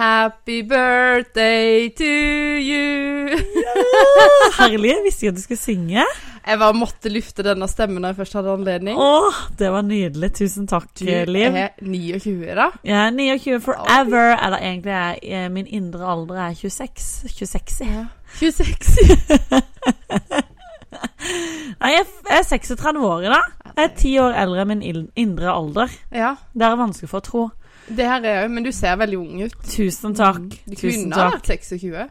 Happy birthday to you. Herlig. Jeg visste ikke at du skulle synge. Jeg bare måtte lufte denne stemmen når jeg først hadde anledning. Åh, det var nydelig. Tusen takk, Du Liv. er 29, da. Jeg er 29 forever. Eller egentlig er min indre alder er 26. 26. Ja. 26. Nei, jeg er 36 år i dag. Jeg er ti år eldre enn min indre alder. Ja. Det er vanskelig for å tro. Det her er jo Men du ser veldig ung ut. Tusen takk. Mm. Du Tusen kunne ha takk. vært 26.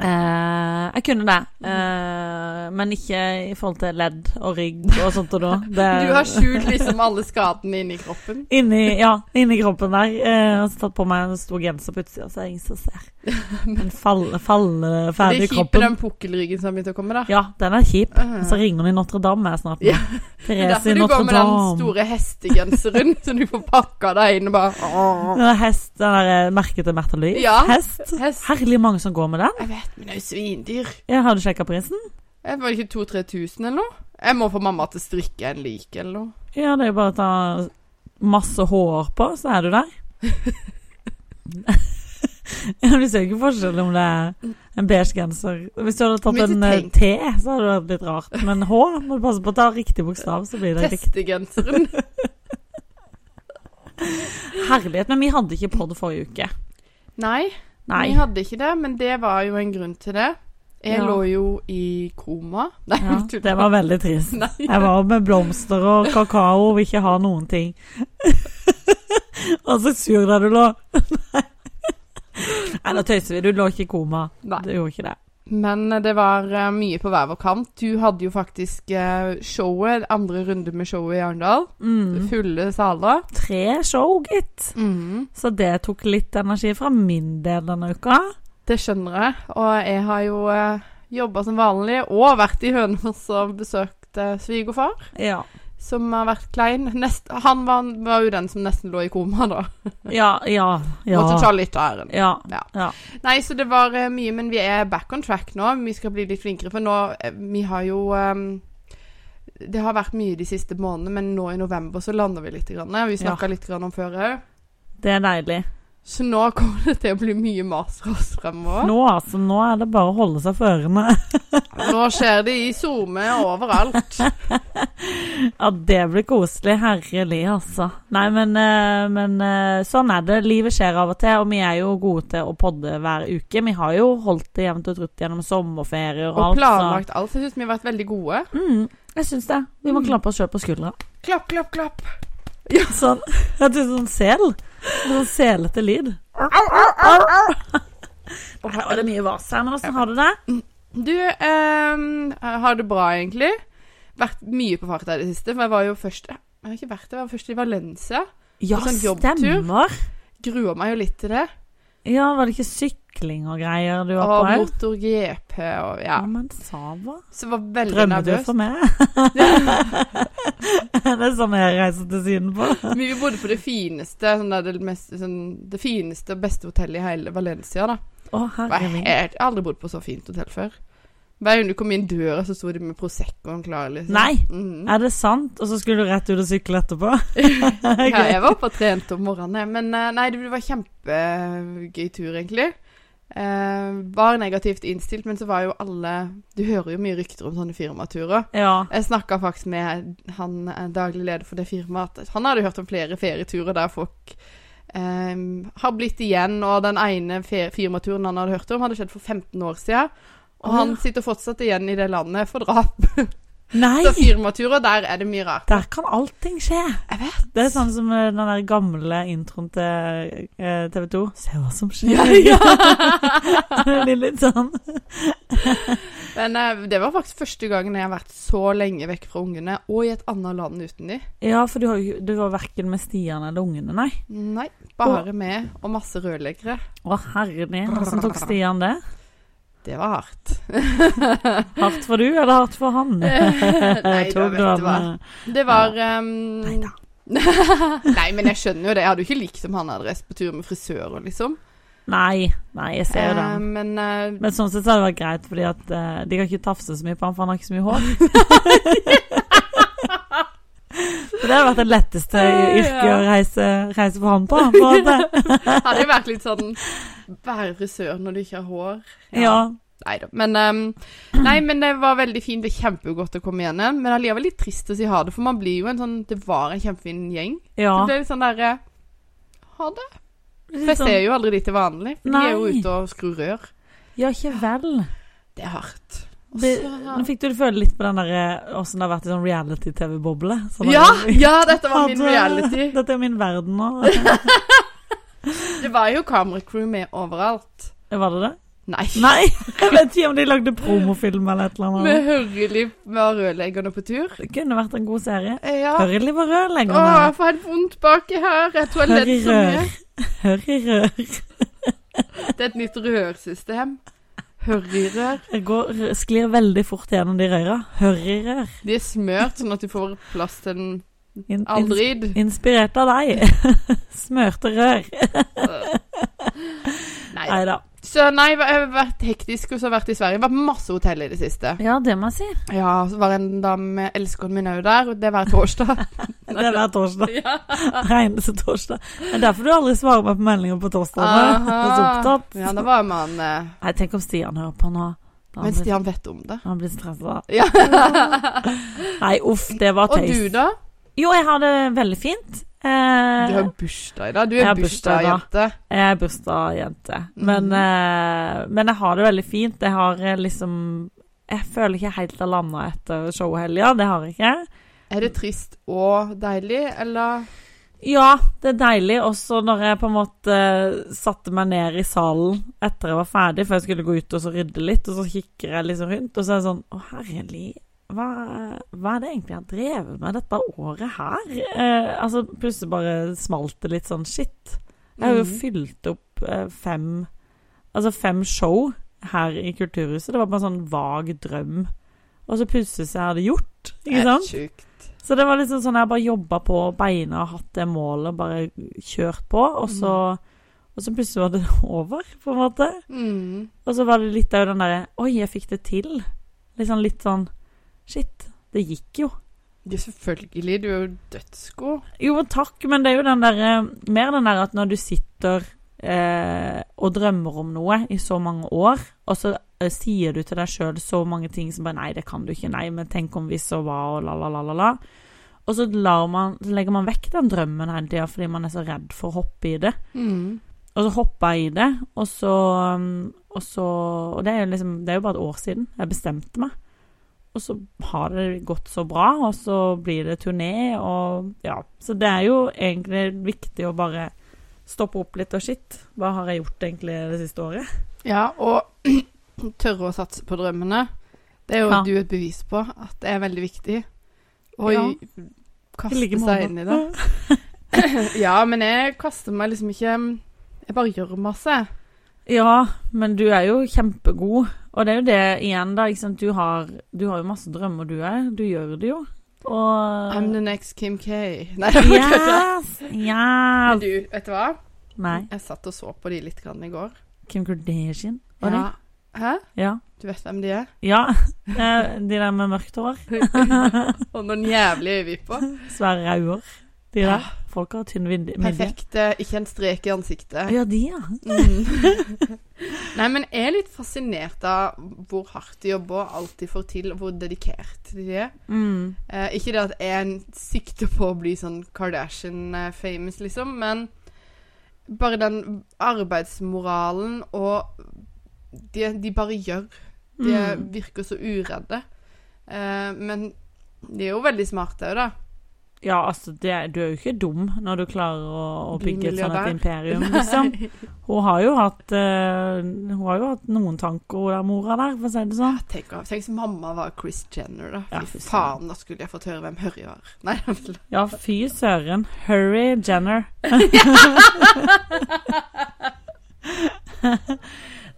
Eh, jeg kunne det, eh, men ikke i forhold til ledd og rygg og sånt og noe. Det- Du har skjult liksom alle skadene inni kroppen. Inni, ja, inni kroppen der. Eh, og så tatt på meg en stor genser på utsida, så er det ingen som ser. En fall, falleferdig Det er kjipt den pukkelryggen som har begynt å komme, da. Ja, den er kjip. Uh. Så ringer hun i Notre-Dame snart. Ja. Therese Derfor du går med den Notre-Dame. store hestegenseren, så du får pakka deg inn og bare Den hest, den der eh, merket til Märtha Louise. Ja. Hest. Hest. Herlig mange som går med den. Jeg vet, men det er jo svindyr. Ja, har du sjekka prisen? Jeg var det ikke 2000-3000 eller noe? Jeg må få mamma til å strikke en lik eller noe. Ja, det er jo bare å ta masse hår på, så er du der. ja, Du ser ikke forskjell om det er en beige genser. Hvis du hadde tatt en eh, T, så hadde det vært litt rart. Men H, må du passe på å ta riktig bokstav, så blir det riktig. Hestegenseren. Herlighet. Men vi hadde ikke pod forrige uke. Nei, Nei. vi hadde ikke det, men det var jo en grunn til det. Jeg Ja. lå jo i koma. Nei, Ja, det var veldig trist. Nei. Jeg var med blomster og kakao og vil ikke ha noen ting. og så sur der du lå. Nei, nå tøyser vi. Du lå ikke i koma. Nei. Du gjorde ikke det. Men det var eh, mye på hver vår kant. Du hadde jo faktisk eh, showet, andre runde med showet i Arendal. Mm. Fulle saler. Tre show, gitt. Mm. Så det tok litt energi fra min del denne uka. Det skjønner jeg. Og jeg har jo jobba som vanlig, og vært i Hønefoss og besøkt eh, svigerfar, Ja. Som har vært klein. Nest, han var, var jo den som nesten lå i koma, da. Ja, ja, ja. Måtte ta litt av æren. Ja. Ja. ja. Nei, så det var eh, mye, men vi er back on track nå. Vi skal bli litt flinkere, for nå eh, Vi har jo um, Det har vært mye de siste månedene, men nå i november så lander vi litt. Grann. Vi snakka litt grann om før òg. Det er deilig. Så nå kommer det til å bli mye mas fra oss fremover. Nå, altså. Nå er det bare å holde seg for ørene. Nå skjer det i SoMe overalt. Ja, det blir koselig. Herlig, altså. Nei, men, eh, men eh, sånn er det. Livet skjer av og til, og vi er jo gode til å podde hver uke. Vi har jo holdt det jevnt og trutt gjennom sommerferier og, Og alt. Og planlagt alt. Jeg syns vi har vært veldig gode. Mm, jeg syns det. Vi må Mm. klappe oss sjøl på skuldra. Klapp, klapp, klapp. Sånn. Jeg du er sånn sel. Sånn selete lyd. Her var det mye vas her, men åssen har du det? Du, eh, har det bra, egentlig. Vært mye på farta i det siste. For jeg var jo først Jeg har ikke vært der, jeg var først i Valencia. Ja, sånn stemmer. Gruer meg jo litt til det. Ja, var det ikke sykling og greier du var på Og motor-GP og ja. Ja, men Sava Så var veldig Drømmer du for meg? det er sånn jeg reiser til Syden på. Men vi bodde på det fineste sånn det, mest, sånn, det fineste og beste hotellet i hele Valencia. da Å, Jeg har aldri bodd på så fint hotell før. Hver gang du kom inn døra, så sto de med Proseccoen klar. Liksom. Nei! Mhm. Er det sant? Og så skulle du rett ut og sykle etterpå? Ja, jeg var oppe og trente om morgenen. Men eh, nei, det var kjempegøy tur, egentlig. Eh, var negativt innstilt, men så var jo alle Du hører jo mye rykter om sånne firmaturer. Ja. Jeg snakka faktisk med han eh, daglig leder for det firmaet. Han hadde hørt om flere ferieturer der folk eh, har blitt igjen, og den ene firmaturen han hadde hørt om, hadde skjedd for 15 år siden. Og Å, han sitter fortsatt igjen i det landet for drap. Nei! Så firmaturer, der er det mye rart. Der kan allting skje. Jeg vet. Det er sånn som eh, den der gamle introen til eh, TV 2. Se hva som skjer. Ja, ja. det blir litt sånn. Men eh, det var faktisk første gangen jeg har vært så lenge vekk fra ungene, og i et annet land uten de. Ja, for du, har, du var verken med Stian eller ungene, nei. Nei, bare med, og masse rødleggere. Å, herre min. Hvordan tok Stian det? Det var hardt. Hardt for du, eller hardt for han? Nei da, vet du hva. eh, Det var um, Neida. Nei, men jeg skjønner jo det. Jeg hadde jo ikke likt om han hadde reist på tur med frisører, liksom. Nei, nei, jeg ser jo det. Uh, men uh, Men sånn sett så hadde det vært greit, fordi at uh, de kan ikke tafse så mye på han, for han har ikke så mye hår. Så det hadde vært det letteste yrket å reise, reise for han på. på hadde jo vært litt sånn være frisør når du ikke har hår. Ja. Nei da. Men, um, nei, men det var veldig fint. Det er kjempegodt å komme igjen. Men allikevel litt trist å si ha det, for man blir jo en sånn Det var en kjempefin gjeng. ja. Det ble litt sånn derre Ha det. For jeg sånn- ser jo aldri de til vanlig. For de er jo ute og skrur rør. Ja, ikke vel. Det er hardt. Det, nå fikk du føle litt på den der åssen det har vært i sånn reality-TV-boble. Sånn ja, ja, dette var min reality. Dette er min verden nå. Det var jo kameracrew med overalt. Var det det? Nei. Nei! Jeg vet ikke om de lagde promofilm eller et eller Med annet. Med rørleggerne på tur. Det kunne vært en god serie. Ja. Hør i liv og rør Å, jeg får helt vondt baki her. Jeg tror jeg ledd så mye. I rør. Det er et nytt rørsystem. Hørryrør. Jeg går, sklir veldig fort gjennom de røra. Hør i rør. De er smørt sånn at du får plass til en In, ins, inspirert av deg. Smørte rør. Nei. Da. Så nei, jeg har vært hektisk og så har jeg vært i Sverige. Vært masse hotell i det siste. Ja, det må jeg si. Ja, så var en da med elskeren min òg der. Det Det var torsdag. Det er hver torsdag. ja. Regneste torsdag. Det er derfor du aldri svarer meg på meldinger på torsdag. Du er så opptatt. Ja, da var man eh, Nei, tenk om Stian hører på nå. Men Stian vet om det. Han blir stressa. Ja. Nei, uff, det var Og du, da? Jo, jeg har det veldig fint. Du Eh, har bursdag i dag. Du er bursdagsjente. jeg er bursdagsjente. Men, mm. eh, men jeg har det veldig fint. Jeg har eh, liksom Jeg føler ikke helt jeg landa etter showhelga. Det har jeg ikke. Er det trist og deilig, eller? Ja, det er deilig. Også når jeg på en måte satte meg ned i salen etter jeg var ferdig, for jeg skulle gå ut og så rydde litt, og så kikker jeg liksom rundt, og så er det sånn Å, herlig. Hva, hva er det egentlig jeg har drevet med dette året her? Eh, altså, plutselig bare smalt det litt sånn shit. Jeg har jo mm. fylt opp eh, fem Altså fem show her i Kulturhuset. Det var bare en sånn vag drøm. Og så plutselig så jeg hadde gjort, ikke sant? Helt sjukt. Så det var liksom sånn jeg bare jobba på beina og hatt det målet, bare kjørt på, og så Og så plutselig var det over, på en måte. Mm. Og så var det litt av den derre Oi, jeg fikk det til. Liksom litt sånn Shit, det gikk jo. Ja, selvfølgelig. Du er jo dødsgod. Jo, takk, men det er jo den derre Mer den der at når du sitter eh, og drømmer om noe i så mange år, og så eh, sier du til deg sjøl så mange ting som bare Nei, det kan du ikke. Nei, men tenk om hvis og hva, og la, la, la, la, la. Og så, man, så legger man vekk den drømmen hele tida fordi man er så redd for å hoppe i det. Mm. Og så hoppa jeg i det, og så um, Og, så, og det, er jo liksom, det er jo bare et år siden jeg bestemte meg. Og så har det gått så bra, og så blir det turné, og ja. Så det er jo egentlig viktig å bare stoppe opp litt og shit. Hva har jeg gjort egentlig det siste året? Ja, og tørre å satse på drømmene. Det er jo Ja. du et bevis på at det er veldig viktig. Å Ja. Kaste seg inn i det. Ja, men jeg kaster meg liksom ikke Jeg bare gjør masse. Ja, men du er jo kjempegod. Og det er jo det igjen, da. Ikke sant? Du, har, du har jo masse drømmer, du er. Du gjør det jo. Og I'm the next Kim K. Nei, det var. Yes! yes. Men du, vet du hva? Nei. Jeg satt og så på de litt grann i går. Kim Kardashian? Var Ja. Hæ? Ja. Du vet hvem de er? Ja. eh, De der med mørkt hår. Og noen jævlige øyevipper. Svære rauer. De der. Ja. Folk har tynn midje. Perfekte, ikke en strek i ansiktet. Ja, de, ja. Mm. Nei, men jeg er litt fascinert av hvor hardt de jobber, alt de får til, hvor dedikert de er. Mm. Eh, ikke det at jeg sikter på å bli sånn Kardashian-famous, liksom, men bare den arbeidsmoralen og de, de bare gjør. De Mm. virker så uredde. Eh, men de er jo veldig smarte òg, da. Ja, altså, det, du er jo ikke dum når du klarer å, å bygge et sånt et imperium, liksom. Hun har jo hatt uh, Hun har jo hatt noen tanker, hun der mora der, for å si det sånn. Tenk, tenk hvis mamma var Chris Jenner, da. Ja, Fy fy faen, da skulle jeg fått høre hvem Hurry var. Nei, Ja, fy søren. Hurry Jenner.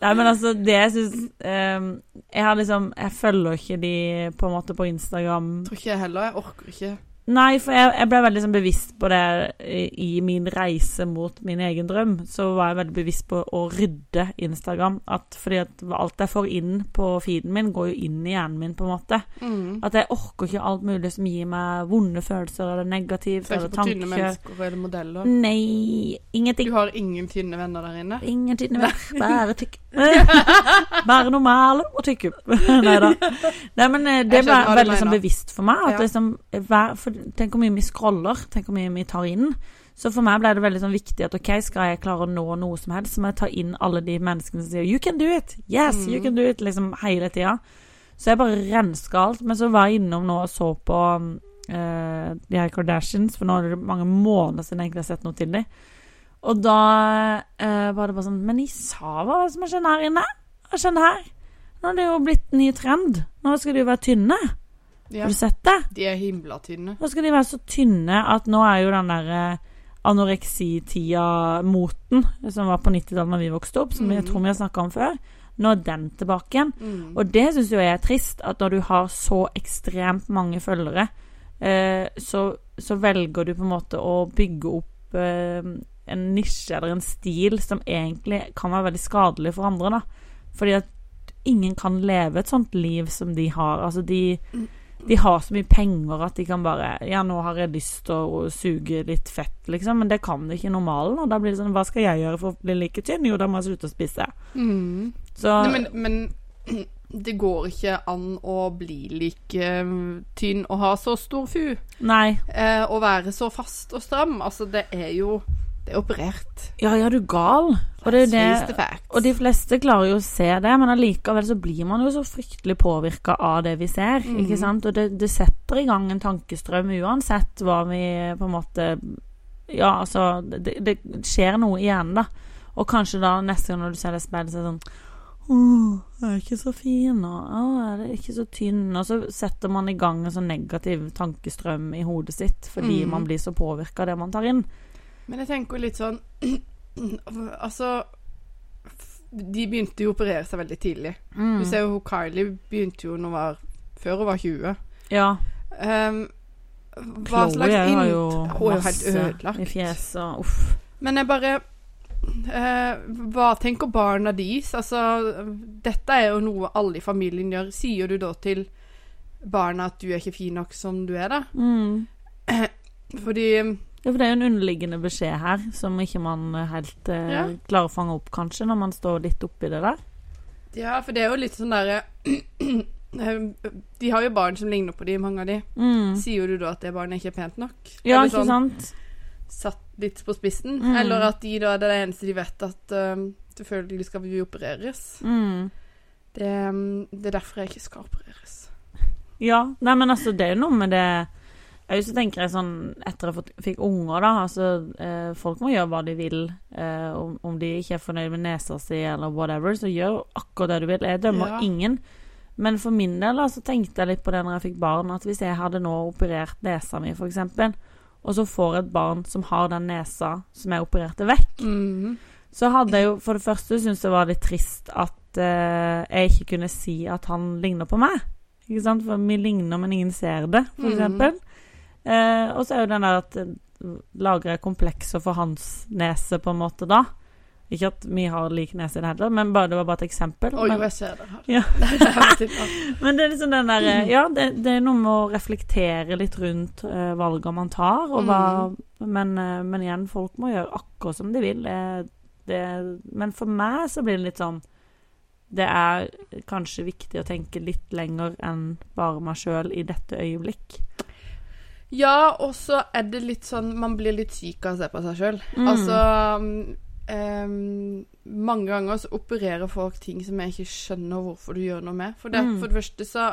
Nei, men altså, det jeg syns Jeg har liksom Jeg følger ikke de på en måte på Instagram. tror ikke jeg heller. Jeg orker ikke. Nei, for jeg, jeg ble veldig sånn bevisst på det i, min reise mot min egen drøm. Så var jeg veldig bevisst på å rydde Instagram. At, fordi at alt jeg får inn på feeden min, går jo inn i hjernen min, på en måte. Mm. At jeg orker ikke alt mulig som gir meg vonde følelser eller negativt Føler eller ikke på tynne mennesker eller modeller. Nei, ingenting. Du har ingen tynne venner der inne? Ingen tynne venner, bare tykk. bare normale og tykke. Nei da. Nei, men eh, det ble veldig sånn bevisst for meg. At Ja. liksom, hver, for, tenk hvor mye vi scroller, tenk hvor mye vi tar inn. Så for meg ble det veldig sånn viktig at ok, skal jeg klare å nå noe som helst, så må jeg ta inn alle de menneskene som sier 'you can do it', 'yes, you Mm. can do it', liksom hele tida. Så jeg bare renska alt. Men så var jeg innom nå og så på uh, de her Kardashians, for nå er det mange måneder siden jeg egentlig har sett noe til dem. Og da uh, var det bare sånn Men Isa, hva er det som har skjedd her inne? Hva skjedde her? Nå er det jo blitt ny trend. Nå skal de jo være tynne. Ja. Har du sett det? De er himla tynne. Nå skal de være så tynne at nå er jo den der eh, anoreksitida-moten som var på 90-tallet da vi vokste opp, som jeg Mhm. tror vi har snakka om før, nå er den tilbake igjen. Mm. Og det syns jeg er trist, at når du har så ekstremt mange følgere, eh, så, så velger du på en måte å bygge opp eh, en nisje eller en stil som egentlig kan være veldig skadelig for andre, da. Fordi at ingen kan leve et sånt liv som de har. Altså, de, de har så mye penger at de kan bare Ja, nå har jeg lyst til å suge litt fett, liksom, men det kan de ikke i normalen. Og da blir det sånn Hva skal jeg gjøre for å bli like tynn? Jo, da må jeg slutte å spise. Mm. Så Nei, men, men det går ikke an å bli like eh, tynn og ha så stor fu. Nei. Eh, og være så fast og stram. Altså, det er jo Det operert. Ja, ja, du er gal. Og, det er det, og de fleste klarer jo å se det, men allikevel så blir man jo så fryktelig påvirka av det vi ser. Mm. ikke sant? Og det, det setter i gang en tankestrøm uansett hva vi på en måte Ja, altså Det, det skjer noe i hjernen, da. Og kanskje da neste gang når du ser det speilet, så er det sånn Å, jeg er ikke så fin, og å, jeg er ikke så tynn. Og så setter man i gang en sånn negativ tankestrøm i hodet sitt fordi mm. man blir så påvirka av det man tar inn. Men jeg tenker litt sånn Altså De begynte jo å operere seg veldig tidlig. Mm. Du ser jo Kylie begynte jo når hun var før hun var 20. Ja. Um, hva Chloe slags har jo Hun er jo helt ødelagt. i fjeset og uff. Men jeg bare eh, Hva tenker barna deres? Altså, dette er jo noe alle i familien gjør. Sier du da til barna at du er ikke fin nok som du er, da? Mm. Fordi Ja, for det er jo en underliggende beskjed her som ikke man helt eh, Ja. klarer å fange opp, kanskje, når man står litt oppi det der. Ja, for det er jo litt sånn derre De har jo barn som ligner på de, mange av de. Mm. Sier du da at det barnet ikke er pent nok? Ja, Eller ikke sånn sant? Satt litt på spissen? Mm. Eller at de da det er det eneste de vet, at uh, selvfølgelig skal vi opereres. Mm. Det, um, det er derfor jeg ikke skal opereres. Ja. Nei, men altså, det er jo noe med det Jeg så tenker jeg sånn Etter jeg fikk unger, da Altså, eh, folk må gjøre hva de vil. Eh, om, om de ikke er fornøyd med nesa si eller whatever, så gjør akkurat det du vil. Jeg dømmer Ja. ingen. Men for min del da, så tenkte jeg litt på det når jeg fikk barn, at hvis jeg hadde nå operert nesa mi, f.eks., og så får et barn som har den nesa som jeg opererte vekk, Mhm. så hadde jeg jo for det første syntes det var litt trist at eh, jeg ikke kunne si at han ligner på meg. Ikke sant? For vi ligner, men ingen ser det, for Mhm. eksempel. Eh, og så er jo den der at eh, er jeg komplekser for hans nese, på en måte, da? Ikke at vi har lik nese i det heller, men bare, det var bare et eksempel. Oi, men, jeg ser det her. Ja. Men det er liksom den der eh, Ja, det, det er noe med å reflektere litt rundt uh, valgene man tar, og hva men, uh, men igjen, folk må gjøre akkurat som de vil. Det, det, men for meg så blir det litt sånn Det er kanskje viktig å tenke litt lenger enn bare meg sjøl i dette øyeblikk. Ja, og så er det litt sånn Man blir litt syk av å se på seg sjøl. Mm. Altså um, Mange ganger så opererer folk ting som jeg ikke skjønner hvorfor du gjør noe med. For, det, Mm. for det første så,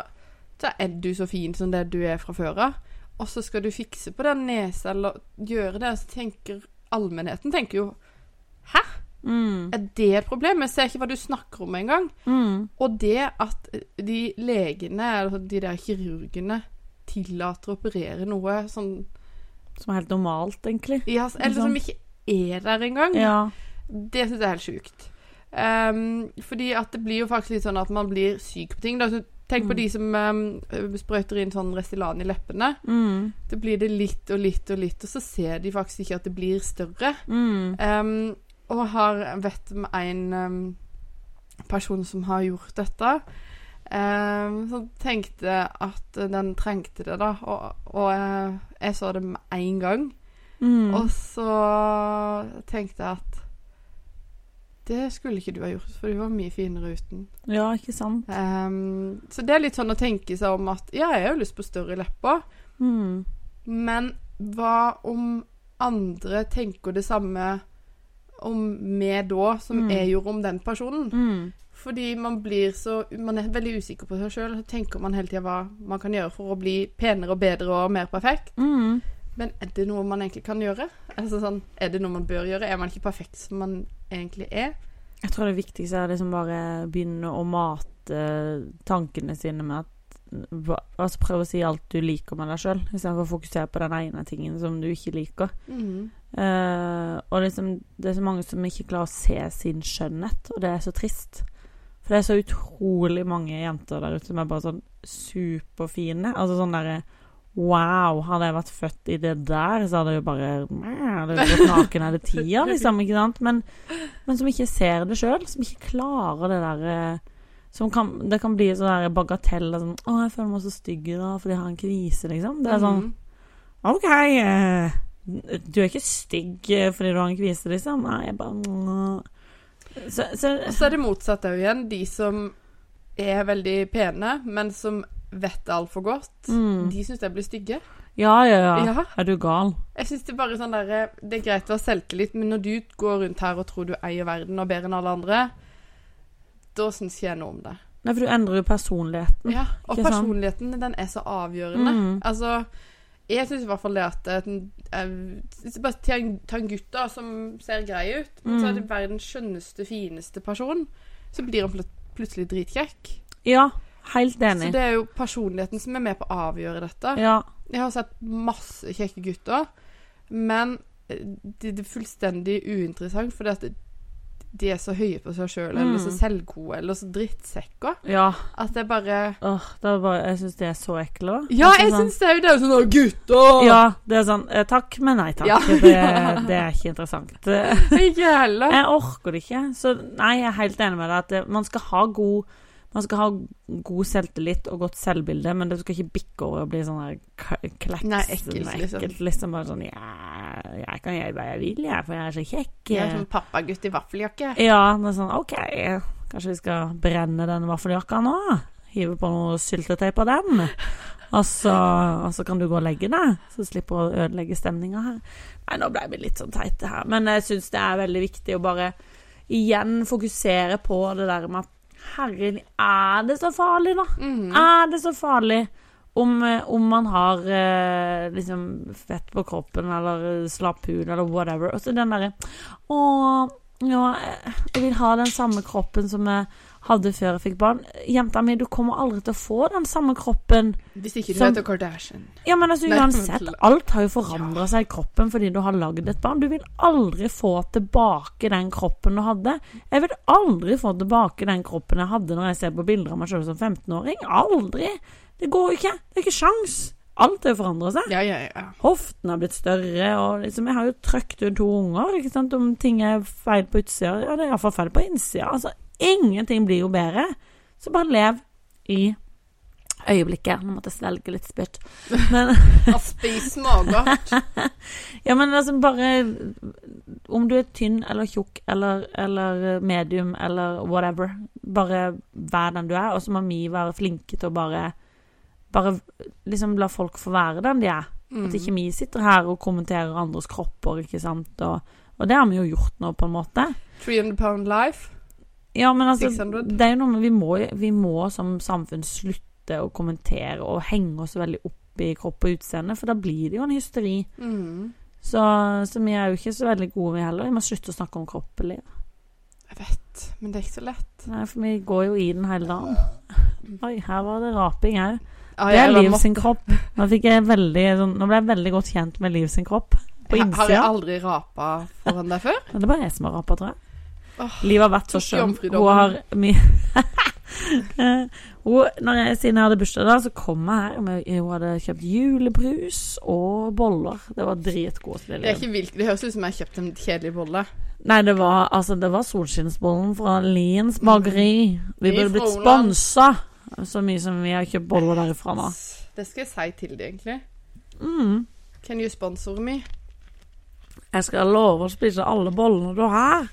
så er du så fin som det du er fra før av. Og så skal du fikse på den nesa eller gjøre det, og så tenker allmennheten tenker jo Mm. Er det et problem? Jeg ser ikke hva du snakker om engang. Mm. Og det at de legene, eller de der kirurgene, tillater å operere noe sånn Som er helt normalt, egentlig. ja, Eller som ikke er der engang. Ja. Det syns jeg er helt sjukt. Um, fordi at det blir jo faktisk litt sånn at man blir syk på ting. Da. Så Tenk på Mm. de som um, sprøyter inn sånn Restylane i leppene. Mm. Det blir det litt og litt og litt, og så ser de faktisk ikke at det blir større. Mm. Um, og har vet om en um, person som har gjort dette. Em, som tenkte at den trengte det, da. Og, og jeg, jeg så det med en gang. Mm. Og så tenkte jeg at det skulle ikke du ha gjort, for du var mye finere uten. Ja, ikke sant? Um, så det er litt sånn å tenke seg om at ja, jeg har jo lyst på større lepper, Mm. men hva om andre tenker det samme om meg da, som Mm. jeg gjorde om den personen? Mm. Fordi man blir så Man er veldig usikker på seg sjøl. Så tenker man hele tida hva man kan gjøre for å bli penere og bedre og mer perfekt. Mm. Men er det noe man egentlig kan gjøre? Altså sånn, Er det noe man bør gjøre? Er man ikke perfekt som man egentlig er? Jeg tror det viktigste er liksom bare begynne å mate tankene sine med at Altså prøve å si alt du liker med deg sjøl, istedenfor å fokusere på den ene tingen som du ikke liker. Mhm. Eh, og liksom, det er så mange som ikke klarer å se sin skjønnhet, og det er så trist. For det er så utrolig mange jenter der ute som er bare sånn superfine. Altså sånn derre Wow, hadde jeg vært født i det der, så hadde jeg jo bare Hadde jeg gått naken hele tida, liksom. Ikke sant? Men, men som ikke ser det sjøl. Som ikke klarer det derre som kan, Det kan bli sånn der bagatell. Sånn, 'Å, jeg føler meg så stygg i dag fordi jeg har en kvise', liksom. Det er sånn Mhm. OK, eh, du er ikke stygg eh, fordi du har en kvise, liksom. Nei, jeg bare mm. så, så, Og så er det motsatt òg igjen. De som er veldig pene, men som vet altfor godt, Mm. de syns jeg blir stygge. Ja, ja, ja. Ja. Er du gal? Jeg synes Det er bare sånn der, Det er greit å ha selvtillit, men når du går rundt her og tror du eier verden og bedre enn alle andre, da syns ikke jeg noe om det. Nei, for du endrer jo personligheten. Ja, Og personligheten, den er så avgjørende. Mm. Altså, jeg syns i hvert fall det at eh, bare tar en, en gutt da som ser grei ut, men så er Mm. det verdens skjønneste, fineste person, så blir han plut plutselig dritkjekk. Ja, helt enig. Så det er jo personligheten som er med på å avgjøre dette. Ja. Jeg har sett masse kjekke gutter, men det, det er fullstendig uinteressant, fordi at de er så høye på seg sjøl, eller så Mm. selvgode, eller så drittsekker, ja. at det bare Åh, det bare, jeg syns det er så ekkelt, da. Ja, Altså, jeg sånn- syns det jo det er jo sånn «Å, gutter! Ja, det er sånn eh, Takk, men nei takk. Ja. Det, det er ikke interessant. Eh, Ikke heller. Jeg orker det ikke. Så nei, jeg er helt enig med deg at det, man skal ha god man skal ha god selvtillit og godt selvbilde, men det skal ikke bikke over og bli sånn der kleks. Nei, ekkelt, liksom. ekkelt, liksom. Bare sånn Ja, jeg kan gjøre hva jeg vil, jeg, for jeg er så kjekk. Jeg er sånn pappagutt i vaffeljakke. Ja, det er sånn OK, kanskje vi skal brenne den vaffeljakka nå? Hive på noe syltetøy på den? Og så, og så kan du gå og legge deg, så slipper å ødelegge stemninga her. Nei, nå ble vi litt sånn teite her, men jeg syns det er veldig viktig å bare igjen fokusere på det der med at herregud, er det så farlig, da? Mm. Er det så farlig om, eh, om man har eh, liksom fett på kroppen eller slapp hud eller whatever? Og så den derre Å, ja, jeg vil ha den samme kroppen som jeg hadde før jeg fikk barn. Jenta mi, du kommer aldri til å få den samme kroppen. Hvis ikke du Som- heter Kardashian. Ja, men altså uansett, alt har jo forandra seg i kroppen fordi du har lagd et barn. Du vil aldri få tilbake den kroppen du hadde. Jeg vil aldri få tilbake den kroppen jeg hadde når jeg ser på bilder av meg selv som 15-åring. Aldri! Det går jo ikke. Det er ikke sjans. Alt har jo forandra seg. Ja, ja, ja. Hoften har blitt større, og liksom, jeg har jo trøkt ut to unger. Ikke sant? Om ting er feil på utsida, ja, det er iallfall feil på innsida. Altså, ingenting blir jo bedre. Så bare lev i øyeblikket. Nå måtte jeg svelge litt spytt. Men spis magert. Ja, men altså bare Om du er tynn eller tjukk eller, eller medium eller whatever, bare vær den du er. Og så må vi være flinke til å bare Bare liksom la folk få være den de er. At ikke vi sitter her og kommenterer andres kropper, ikke sant. Og, og det har vi jo gjort nå, på en måte. 300 pound life. Ja, men altså 600. Det er jo noe med vi må, vi må som samfunn slutte å kommentere og henge oss veldig opp i kropp og utseende, for da blir det jo en hysteri. Mm. Så, så vi er jo ikke så veldig gode, vi heller. Vi må slutte å snakke om kroppelig. Jeg vet, men det er ikke så lett. Nei, for vi går jo i den hele dagen. Oi, her var det raping òg. Ah, Det er Liv sin kropp. Nå, veldig, sånn, nå ble jeg veldig godt kjent med Liv sin kropp. På innsida. Har jeg aldri rapa foran deg før? Det er bare jeg som har rapa, tror jeg. Oh, Liv har vært så skjønn. Hun har mye hun, når jeg, siden jeg hadde bursdag da, så kom jeg her med Hun hadde kjøpt julebrus og boller. Det var dritgodt Det er ikke det høres ut som jeg har kjøpt en kjedelig bolle. Nei, det var, altså, det var solskinnsbollen fra Liens bakeri. Vi burde blitt sponsa så mye som vi har kjøpt boller derifra nå. Det skal jeg si til deg, egentlig. Mm. Can you sponsor me? Jeg skal love å spise alle bollene du har.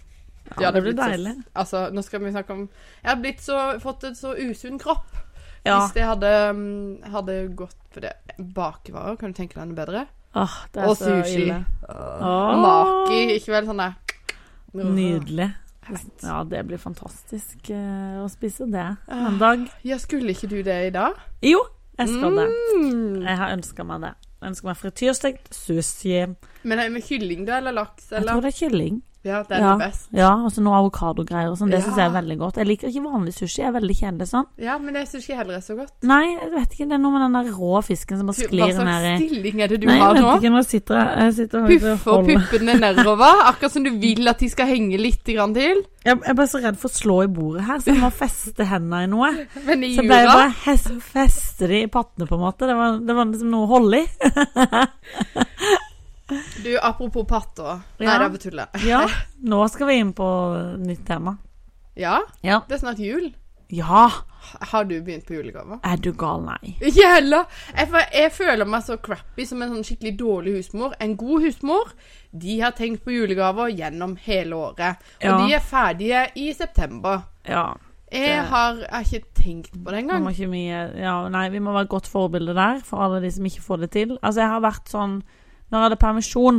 Ja, det det blir deilig. så-. Altså, nå skal vi snakke om Jeg har blitt så, fått en så usunn kropp. Ja. Hvis jeg hadde, mm, hadde gått på det Bakevarer, kan du tenke deg noe bedre? Åh, det er Og så sushi. ille. Og Maki, ikke vel sånn der Nydelig. Ja, det blir fantastisk eh, å spise det en dag. Ja, skulle ikke du det i dag? Jo, jeg skal det. Mm. Jeg har ønska meg det. Jeg ønsker meg frityrstekt sushi. Men er det med kylling, da, eller laks? Jeg tror det er kylling. Ja, det er Ja. det best. Ja, og så noe avokadogreier og sånn. Det Ja. syns jeg er veldig godt. Jeg liker ikke vanlig sushi. Jeg er veldig kjedelig sånn. Ja, men jeg syns ikke heller er så godt. Nei, jeg vet ikke. Det er noe med den der rå fisken som bare Hva sklir slags ned i stilling er det du Nei, har jeg vet ikke. Nå sitter jeg, jeg sitter og Puffer puppene nedover, akkurat som du vil at de skal henge litt grann til. Jeg jeg er bare så redd for å slå i bordet her, så jeg må feste hendene i noe. Men i Så jeg bare å hes- feste de i pattene, på en måte. Det var, det var liksom noe å holde i. Du, apropos patter. Nei, Ja. det er på tullet. Ja, nå skal vi inn på nytt tema. Ja, Ja. det er snart jul. Ja, Har du begynt på julegaver? er du gal, nei. Ikke heller. Jeg, jeg føler meg så crappy som en sånn skikkelig dårlig husmor. En god husmor, de har tenkt på julegaver gjennom hele året. Og Ja. de er ferdige i september. Ja, Jeg har, jeg har ikke tenkt på det engang. Ja, nei, vi må være et godt forbilde der for alle de som ikke får det til. Altså, jeg har vært sånn Når jeg hadde permisjon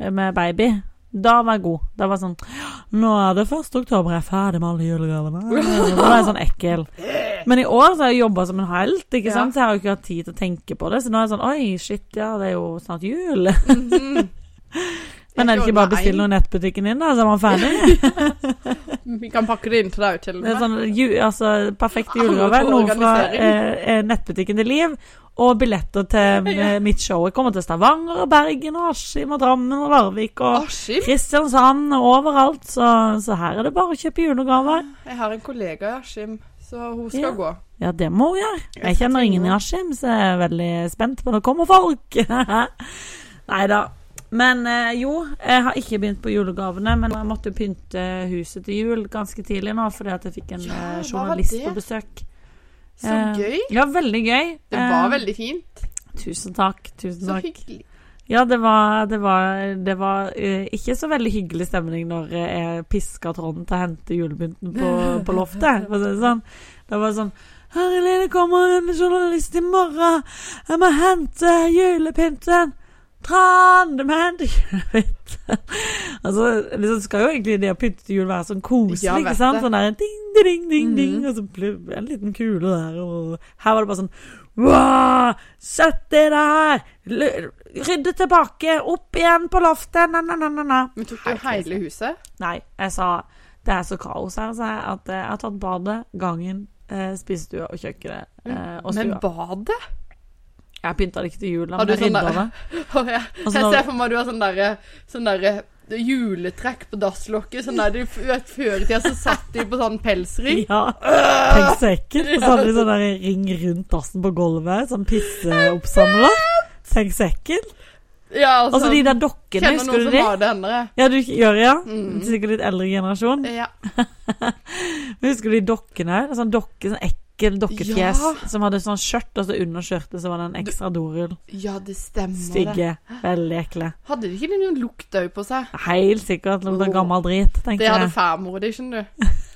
eh, med baby, da var jeg god. Da var jeg sånn Nå er det 1. oktober, jeg er ferdig med alle julegavene. Da var jeg sånn ekkel. Men i år så har jeg jobba som en helt, ikke sant? så jeg har jo ikke hatt tid til å tenke på det. Så nå er jeg sånn Oi, shit, ja, det er jo snart jul. Men er det ikke bare å bestille noe i nettbutikken din, da, så er man ferdig? Vi kan pakke det inn til deg, til Det er og med. sånn ju, altså, perfekt julegave. Noe fra eh, eh, nettbutikken til Liv. Og billetter til Ja. eh, mitt show. Jeg kommer til Stavanger og Bergen og Askim og Drammen og Larvik og Aschim? Kristiansand og overalt. Så, så her er det bare å kjøpe julegaver. Jeg har en kollega i Askim, så hun skal Ja. gå. Ja, det må hun gjøre. Jeg kjenner ingen i Askim, så jeg er veldig spent på når det kommer folk. Nei da. Men eh, jo, jeg har ikke begynt på julegavene, men jeg måtte pynte huset til jul ganske tidlig nå, fordi at jeg fikk en Ja, eh, journalist på besøk. Så Eh, gøy. Ja, veldig gøy. Det var veldig fint. Tusen takk. Tusen Så takk. hyggelig. Ja, det var, det var, det var eh, ikke så veldig hyggelig stemning når jeg piska Trond til å hente julepynten på, på loftet. For å si det sånn. Det var sånn Herlig, det kommer en journalist i morgen. Jeg må hente julepynten. Julepynten. altså, det skal jo egentlig det å pynte til jul være sånn koselig, Ja, ikke sant? Sånn der ding, ding, ding, ding, mm. og så det en liten kule der. Og her var det bare sånn Wow, sett det der! Rydde tilbake, opp igjen på loftet, na-na-na-na. Men tok du hele huset? Nei, jeg sa det er så kaos her, sa jeg, at eh, jeg har tatt badet, gangen, eh, spisestua og kjøkkenet og stua. Men badet? Jeg pynta det ikke til jul, men du jeg sånn rydda det. Jeg ser for meg at du har sånn derre sånn der, juletrekk på dasslokket. Sånn der du vet, Før i tida så satt de på sånn pelsring. Ja, tenk så ekkelt. Og så hadde de sånn der ring rundt dassen på gulvet, sånn pisseoppsamler. Tenk så ekkelt. Ja, Og så de der dokkene, husker du som de? har det. Ja, du gjør ja? Mm. Sikkert litt eldre generasjon. Ja. Men husker du de dokkene? En sånn dokke, sånn ekkel dokkefjes Ja. som hadde sånn skjørt, og så under skjørtet så var det en ekstra dorull. ja, det stemmer. det. Stygge. Veldig ekle. Hadde de ikke noen lukt òg på seg? Helt sikkert lukta oh. gammel drit, tenker Det hadde jeg. farmor di, skjønner du.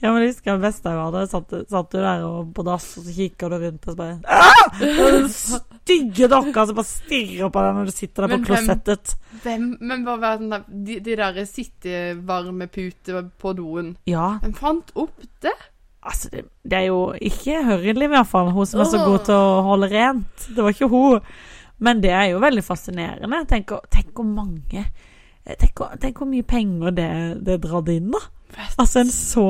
Ja, men jeg husker det jeg var der. Satt, satt du der og på dass, og så kikker du rundt og så bare «Ah!» Den stygge dokka som bare stirrer på deg når du sitter der på Men på klosettet. Hvem, men hva var den der, de, de der sittevarmeputer på doen? Ja, Hvem fant opp det? Altså det, det er jo ikke Hørreliv, i hvert fall. Hun som er så god til å holde rent. Det var ikke hun. Men det er jo veldig fascinerende. Tenk, tenk hvor mange Tenk, tenk hvor mye penger det, det dratt inn, da. Altså en så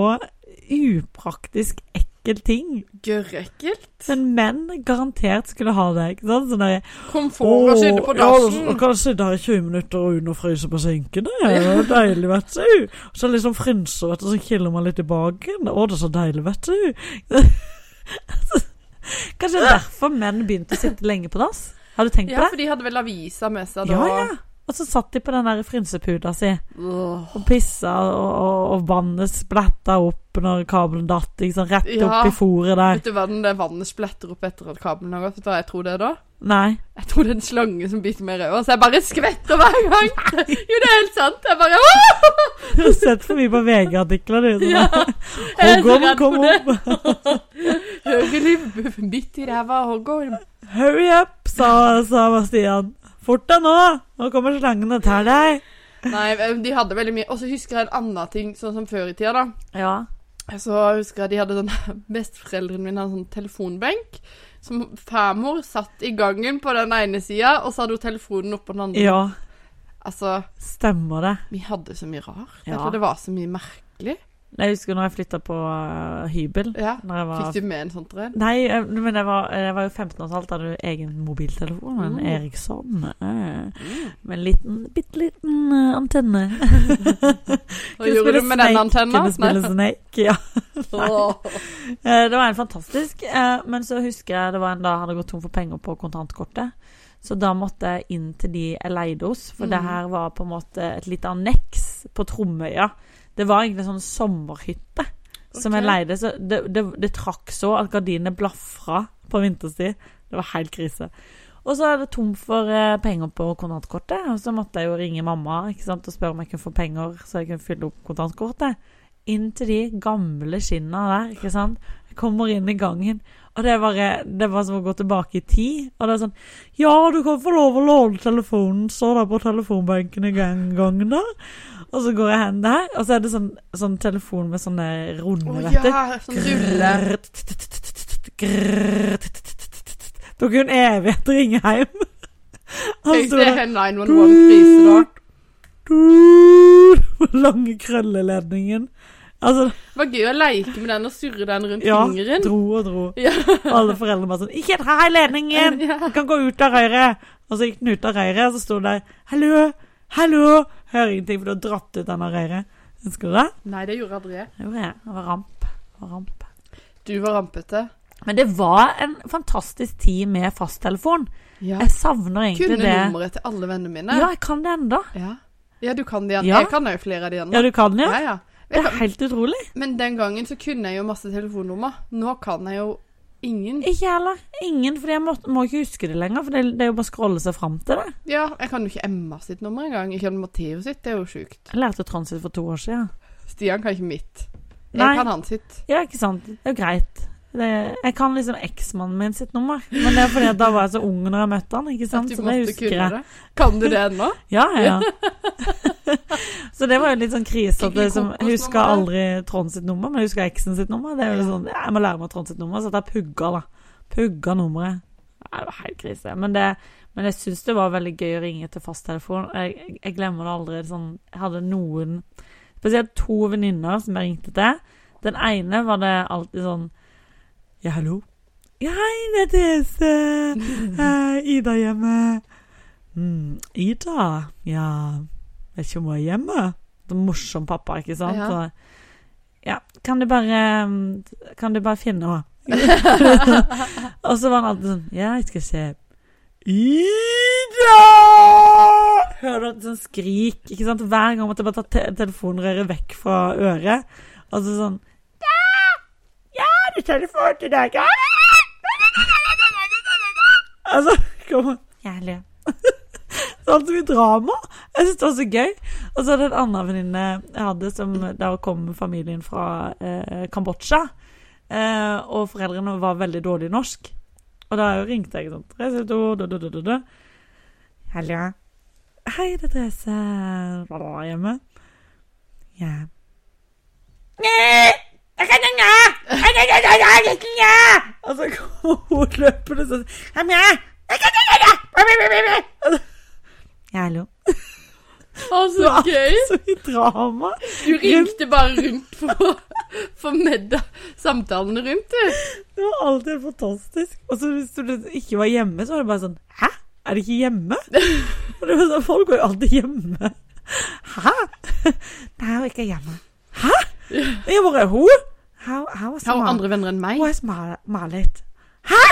upraktisk, ekkel ting. Gørrekkelt. Men menn garantert skulle ha det. ikke sant? Sånn Komfort å sitte på ja, dassen. og kan sitte her i 20 minutter og under fryse på sinkene Det er jo deilig, vet du. Og så liksom frynser, vet du, så kiler man litt i baken. Å, det er så deilig, vet du. Kanskje det er derfor menn begynte å sitte lenge på dass? Har du tenkt Ja, på for de hadde vel avisa med seg da. Ja, ja. Og så satt de på den der frynseputa si oh. og pissa, og, og, og vannet splatta opp når kabelen datt. Liksom. Rett Ja. opp i fòret der. Vet du hva det vannet spletter opp etter at kabelen har gått? Vet du hva jeg tror det er da? Nei. Jeg tror det er en slange som biter meg i ræva, så jeg bare skvetter hver gang. Jo, det er helt sant. Jeg bare Åh! Du har sett for mye på VG-artikler, du. Ja, Hoggorm, kom opp! Høyre bitt i ræva, hoggorm. Hurry up, sa, sa Bastian. Fort deg nå! Nå kommer slangen og tar deg. Nei, de hadde veldig mye. Og så husker jeg en annen ting, sånn som før i tida, da. Ja. Så husker jeg de hadde sånn Besteforeldrene mine hadde sånn telefonbenk. Som farmor satt i gangen på den ene sida, og så hadde hun telefonen oppå den andre. Ja, Altså, stemmer det. vi hadde så mye rart. Ja. Det var så mye merkelig. Jeg husker når jeg flytta på uh, hybel. Ja. Var Fikk du med en sånn en? Nei, men jeg var, jeg var jo 15 år gammel, hadde du egen mobiltelefon. En Mm. Eriksson. eh, Med en liten, bitte liten eh, antenne. Hva gjorde du med den antenna? Kunne spille Snake, ja. Eh, Det var en fantastisk. eh, Men så husker jeg det var en dag jeg hadde gått tom for penger på kontantkortet. Så da måtte jeg inn til de jeg leide hos, for det Mhm. her var på en måte et lite anneks på Tromøya. Det var egentlig en sånn sommerhytte som jeg leide. Så det, det, det trakk så at gardinene blafra på vinterstid. Det var helt krise. Og så er det tom for eh, penger på kontantkortet, og så måtte jeg jo ringe mamma sant, og spørre om jeg kunne få penger så jeg kunne fylle opp kontantkortet. Inn til de gamle skinna der, ikke sant. Jeg kommer inn i gangen, og det bare Det var som å gå tilbake i tid. Og det er sånn Ja, du kan få lov å låne telefonen, så der på telefonbenken i gangen der. Og så går jeg hen der, og så er det sånn, sånn telefon med sånne runde, Å vet du. ja, sånn rulle. Tok jo en evighet å ringe hjem. Og Tenk så det var det er 911-prise da. Lange krølleledningen. Altså, Det var gøy å leke med den og surre den rundt ja, fingeren. dro og dro. Ja. Alle foreldrene bare sånn 'Ikke dra i ledningen! Du kan gå ut av røret!' Og så gikk den ut av røret, og så sto det der 'Hallo! Hallo!' Hører ingenting, for du har dratt ut den av røret. Husker du det? Nei, det gjorde aldri jeg. Det gjorde jeg. Det var ramp. Det var ramp. Du var rampete. Men det var en fantastisk tid med fasttelefon. Ja. Jeg savner egentlig Kunne det. nummeret til alle vennene mine. Ja, jeg kan det ennå. Ja. Ja, du kan det igjen. Ja. Jeg kan jo flere av de igjen. Ja, du kan jo. ja, ja. Det er helt utrolig. men den gangen så kunne jeg jo masse telefonnummer. Nå kan jeg jo ingen. Ikke heller. Ingen, for jeg må, må ikke huske det lenger. For det, det er jo bare å scrolle seg fram til det. Ja, jeg kan jo ikke Emma sitt nummer engang. Ikke Matheo sitt. Det er jo sjukt. Jeg lærte transit for to år siden. Stian kan ikke mitt. Jeg Nei. kan han sitt. Ja, ikke sant. Det er jo greit. Det, jeg kan liksom eksmannen min sitt nummer. Men det er fordi da var jeg så ung når jeg møtte han, ikke sant. At du Så det husker jeg. Kan du det ennå? Ja, ja, så det var jo litt sånn krise at jeg liksom, huska aldri Trond sitt nummer, men jeg huska eksen sitt nummer. Det er jo sånn, Jeg må lære meg Trond sitt nummer, så at jeg pugga, da. Pugga nummeret. Nei, det var helt krise. Men, det, men jeg syns det var veldig gøy å ringe til fasttelefon. Jeg, jeg glemmer det aldri. Sånn, jeg hadde noen Spesielt to venninner som jeg ringte til. Den ene var det alltid sånn Ja, hallo? Ja, hei, det er Therese. Eh, Ida hjemme. Mm, Ida? Ja Vet ikke om hun er hjemme. Det er morsom pappa, ikke sant? Ja. Så, ja, kan du bare Kan du bare finne henne? og så var han alltid sånn Ja, jeg skal se Ida! Hører du et sånt skrik, ikke sant? Hver gang måtte jeg bare ta te telefonrøret vekk fra øret. Og så sånn Ja! telefonen er telefon til deg. Altså, kom an. Jævlig. Så alt så mye drama. Jeg syns det var så gøy. Og så er det en annen venninne jeg hadde som Da kom familien fra eh, Kambodsja. Eh, og foreldrene var veldig dårlige i norsk. Og da ringte jeg sånn Therese. Hallo. Hei, det er Therese. Hva da, hjemme? Ja. Og så kommer hun løpende sånn Ja, hallo. Å, så gøy! Så i drama. Du ringte bare rundt for, for med samtalene rundt, du. Det var alltid fantastisk. Og så hvis du ikke var hjemme, så var det bare sånn Hæ? Er det ikke hjemme? Og det var sånn, Folk går jo alltid hjemme. Hæ? Nei, hun er ikke hjemme. Hæ? Jeg bare Hun? Her var Har andre venner enn meg? Er Mar- Marit. Hæ?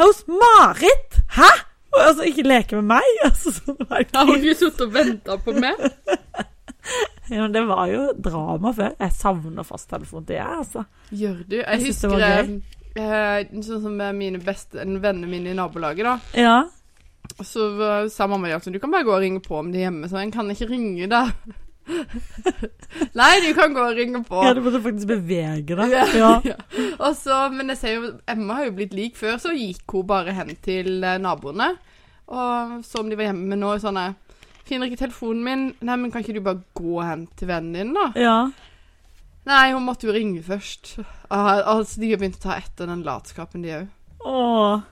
Hos Marit? Hæ? Altså, ikke leke med meg? Altså, sånn var Har hun ikke. sittet og venta på meg? Ja, men det var jo drama før. Jeg savner fasttelefon til jeg, altså. Gjør du? Jeg, Jeg synes det husker var eh, Sånn som mine beste vennene mine i nabolaget, da. Ja. Så eh, sa mamma at du kan bare gå og ringe på om de er hjemme, så en kan ikke ringe deg. Nei, du kan gå og ringe på. ja, du måtte faktisk bevege deg. Ja. Ja. Ja. Og så, men jeg ser jo, Emma har jo blitt lik før, så gikk hun bare hen til eh, naboene. Og så om de var hjemme. med nå sånn Finner ikke telefonen min. Nei, men kan ikke du bare gå hen til vennen din, da? ja. Nei, hun måtte jo ringe først. Ah, altså, De har begynt å ta etter den latskapen, de òg.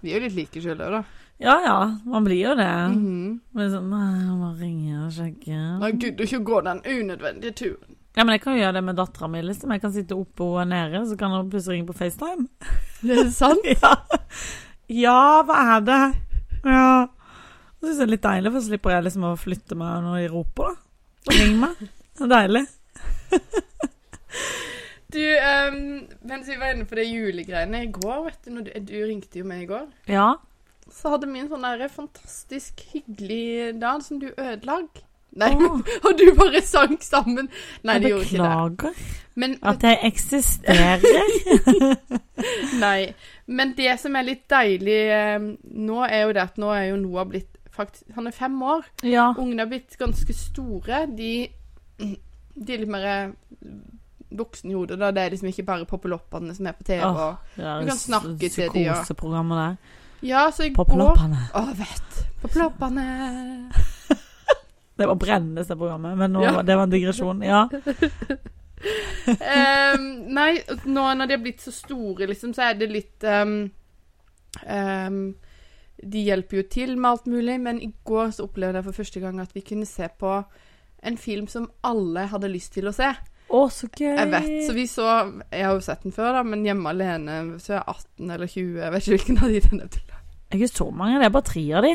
Vi er jo litt like sjøl òg, da. Ja ja, man blir jo det. Mhm. Men sånn jeg må ringe og sjekke. Nei, gud, ikke gå den unødvendige turen. Ja, men jeg kan jo gjøre det med dattera mi, liksom. Jeg kan sitte oppe og nede, så kan hun plutselig ringe på FaceTime. Det er sant? Ja, ja hva er det? Ja. Det syns jeg er litt deilig, for så slipper jeg liksom å flytte meg når de roper, da. Ring meg. Det er deilig. Du, um, mens vi var inne på det julegreiene i går, vet du, du, du ringte jo meg i går, Ja. Så hadde vi en sånn der fantastisk hyggelig dag som du ødelag. Nei, oh. og du bare sang sammen. Nei, jeg det gjorde ikke det. beklager Men, at jeg eksisterer. nei, men det som er litt deilig ehm, nå, er jo det at nå er jo Noah blitt faktisk Han er fem år. ja. Ungene har blitt ganske store. De, de er litt mer eh, voksne i hodet. Det er liksom ikke bare poppeloppene som er på TV. Åh. og Du kan snakke til de, ja. Psykoseprogrammet der. Ja, så i På går ploppene. Å, vet. På ploppene. Det var brennende, det programmet, men nå, Ja. det var en digresjon. Ja. um, nei, nå når de er blitt så store, liksom, så er det litt um, um, De hjelper jo til med alt mulig, men i går så opplevde jeg for første gang at vi kunne se på en film som alle hadde lyst til å se. Å, så gøy. Jeg vet, så vi så Jeg har jo sett den før, da, men Hjemme alene så er jeg 18 eller 20. Jeg vet ikke hvilken av de den er til. Det er ikke så mange, det er bare tre av de.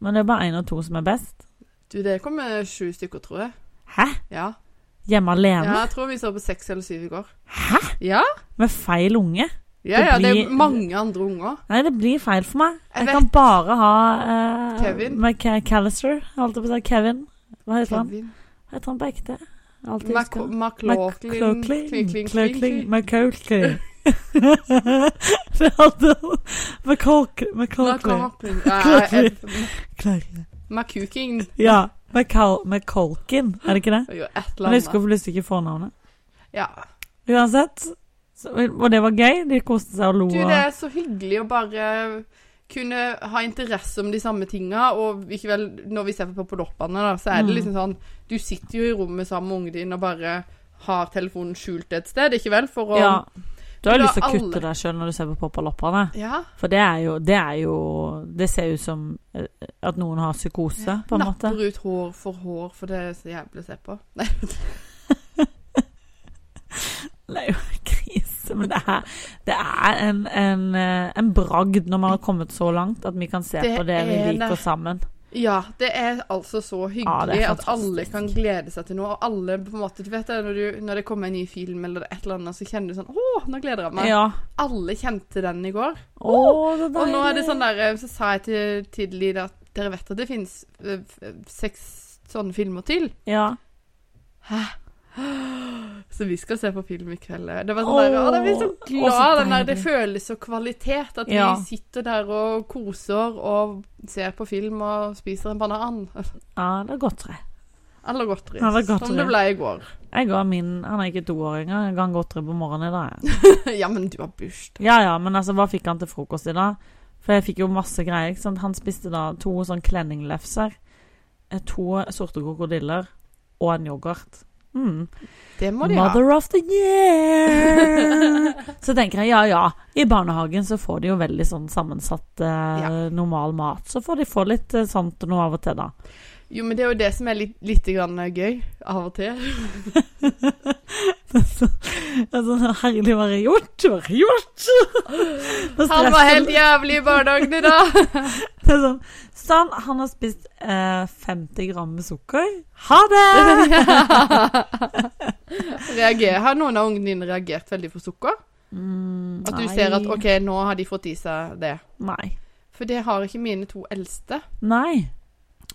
Men det er bare én og to som er best. Du, det kommer sju stykker, tror jeg. Hæ? Ja. Hjemme alene? ja jeg tror vi så på seks eller syv i går. Hæ? Ja, Med feil unge? ja, Det ja det blir- er mange andre unger. Nei, det blir feil for meg. Jeg Jeg, kan bare ha uh, Kevin. McAllister. Holdt jeg på å si Kevin. Hva heter han? Hva heter han på ekte? McLaughlin. McLaughlin. McLaughlin. Det. Jeg- McLaughlin. McCooking. Ja. McCulkin, er det ikke det? Jo, et eller jeg husker plutselig ikke fornavnet. Ja. Uansett. Så, og det var gøy. De koste seg og lo. Du, det er så hyggelig å bare kunne ha interesse om de samme tinga, og ikke vel, når vi ser på Poppeloppene, da, så er det Mm. liksom sånn Du sitter jo i rommet sammen med ungen din og bare har telefonen skjult et sted, ikke vel? For å Ja. Du har jo lyst til å kutte alle- deg sjøl når du ser på Poppaloppene. Ja. For det er jo Det er jo Det ser ut som eh, at noen har psykose, på en måte. Napper ut hår for hår, for det er så jævlig å se på. Nei, Det er jo krise, men det er, det er en, en, eh, en bragd når man har kommet så langt at vi kan se Det på det vi er liker det. sammen. Ja, det er altså så hyggelig Ja, at alle kan glede seg til noe. Og alle på en måte, du vet det, når, du, når det kommer en ny film eller et eller annet, så kjenner du sånn Å, nå gleder jeg meg. Ja. Alle kjente den i går. Å, det Og nå er det sånn der Så sa jeg til, Tidli at dere vet at det fins seks sånne filmer til? Ja. Så vi skal se på film i kveld. Det var sånn der, da blir så glad. så der, det føles så kvalitet. At Ja. vi sitter der og koser og ser på film og spiser en banan. ja, det er godteri. Eller godteri. Eller godteri. Som det ble i går. Jeg ga min Han er ikke toåringer. år. Jeg ga han godteri på morgenen i dag. ja, men du har bursdag. Ja ja, men altså, hva fikk han til frokost i dag? For jeg fikk jo masse greier. ikke sant? Han spiste da to sånn klenninglefser, eh, to sorte krokodiller og en yoghurt. Mm. Det må de ha. Mother of the year! så tenker jeg ja ja, i barnehagen så får de jo veldig sånn sammensatt eh, Ja. normal mat. Så får de få litt eh, sånt noe av og til, da. Jo, men det er jo det som er litt, litt grann gøy av og til. Det er så, sånn herlig, å være gjort? Hva gjort? Han var helt jævlig i barnehagen i dag. Det er sånn, sånn, han har spist eh, 50 gram med sukker. Ha det! Reager, har noen av ungene dine reagert veldig på sukker? Mm, At du nei. ser at OK, nå har de fått i seg det. Nei. For det har ikke mine to eldste. Nei.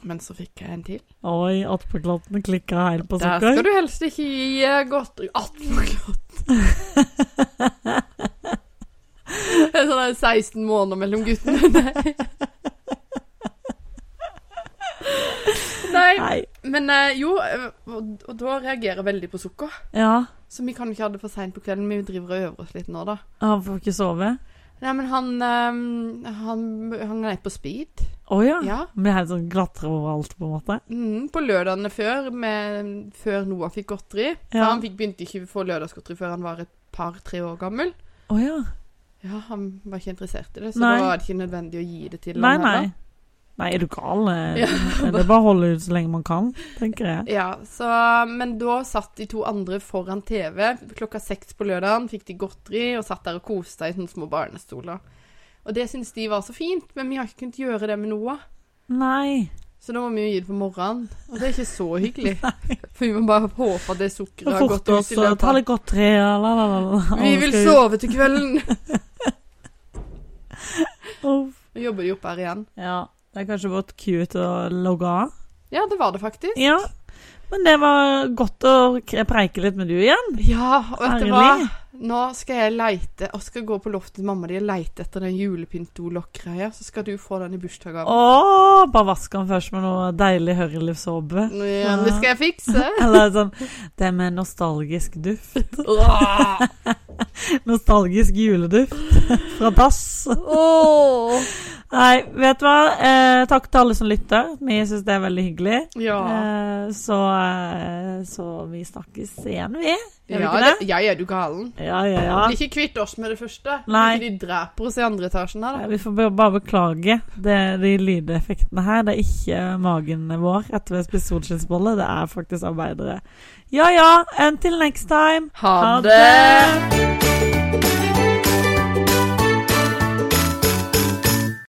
Men så fikk jeg en til. Oi, attpåklatten klikka helt på sukker. Der skal du helst ikke gi eh, godteri attpåklatt. Det sånn der 16 måneder mellom guttene. Nei. Nei, Nei. men eh, jo, eh, og, og da reagerer jeg veldig på sukker. Ja, Så vi kan ikke ha det for seint på kvelden. Vi driver og øver oss litt nå, da. han får ikke sove. Nei, men han eh, Han, han er på speed. Å ja. Ja. Han blir helt sånn glatre overalt, på en måte. Mm, på lørdagene før, med, før Noah fikk godteri. Ja. han fikk, begynte ikke å få lørdagsgodteri før han var et par-tre år gammel. Å ja. Ja, Han var ikke interessert i det, så Nei. da var det ikke nødvendig å gi det til Nei, han heller. Nei, er du gal? Eh, Ja. Det er bare å holde ut så lenge man kan, tenker jeg. Ja, så, Men da satt de to andre foran TV klokka seks på lørdagen, fikk de godteri og satt der og koste seg i sånne små barnestoler. Og det syntes de var så fint, men vi har ikke kunnet gjøre det med Noah. Nei. Så da må vi jo gi det på morgenen. Og det er ikke så hyggelig. For vi må bare håpe at det sukkeret har gått ut i løpet ta litt godteri la, la, la. Vi vil sove til kvelden! Nå jobber de opp her igjen. Ja. Det er kanskje vårt cue til å logge av. Ja, det var det faktisk. Ja. Men det var godt å preike litt med du igjen. Ja, og vet du hva? Nå skal jeg leite Og skal gå på loftet til mamma di og leite etter den julepynt-dolokk-greia. Så skal du få den i bursdagsgave. Å, bare vask den først med noe deilig hørrelivssåpe. Ja, det skal jeg fikse. Eller sånn Det med nostalgisk duft. Nostalgisk juleduft fra dass. Åh. Nei, vet du hva? Eh, takk til alle som lytter. Vi syns det er veldig hyggelig. Ja. Eh, så, eh, så vi snakkes igjen, vi. Gjør vi Ja, ikke det, det? ja, er du galen? Ja, ja, ja. Ikke kvitt oss med det første. Nei. Ikke de dreper oss i andre etasjen her, da. Vi får bare beklage det, de lydeffektene her. Det er ikke magen vår etter vi har spist solskinnsbolle. Det er faktisk arbeidere. Ja ja, until next time. Ha Ha det!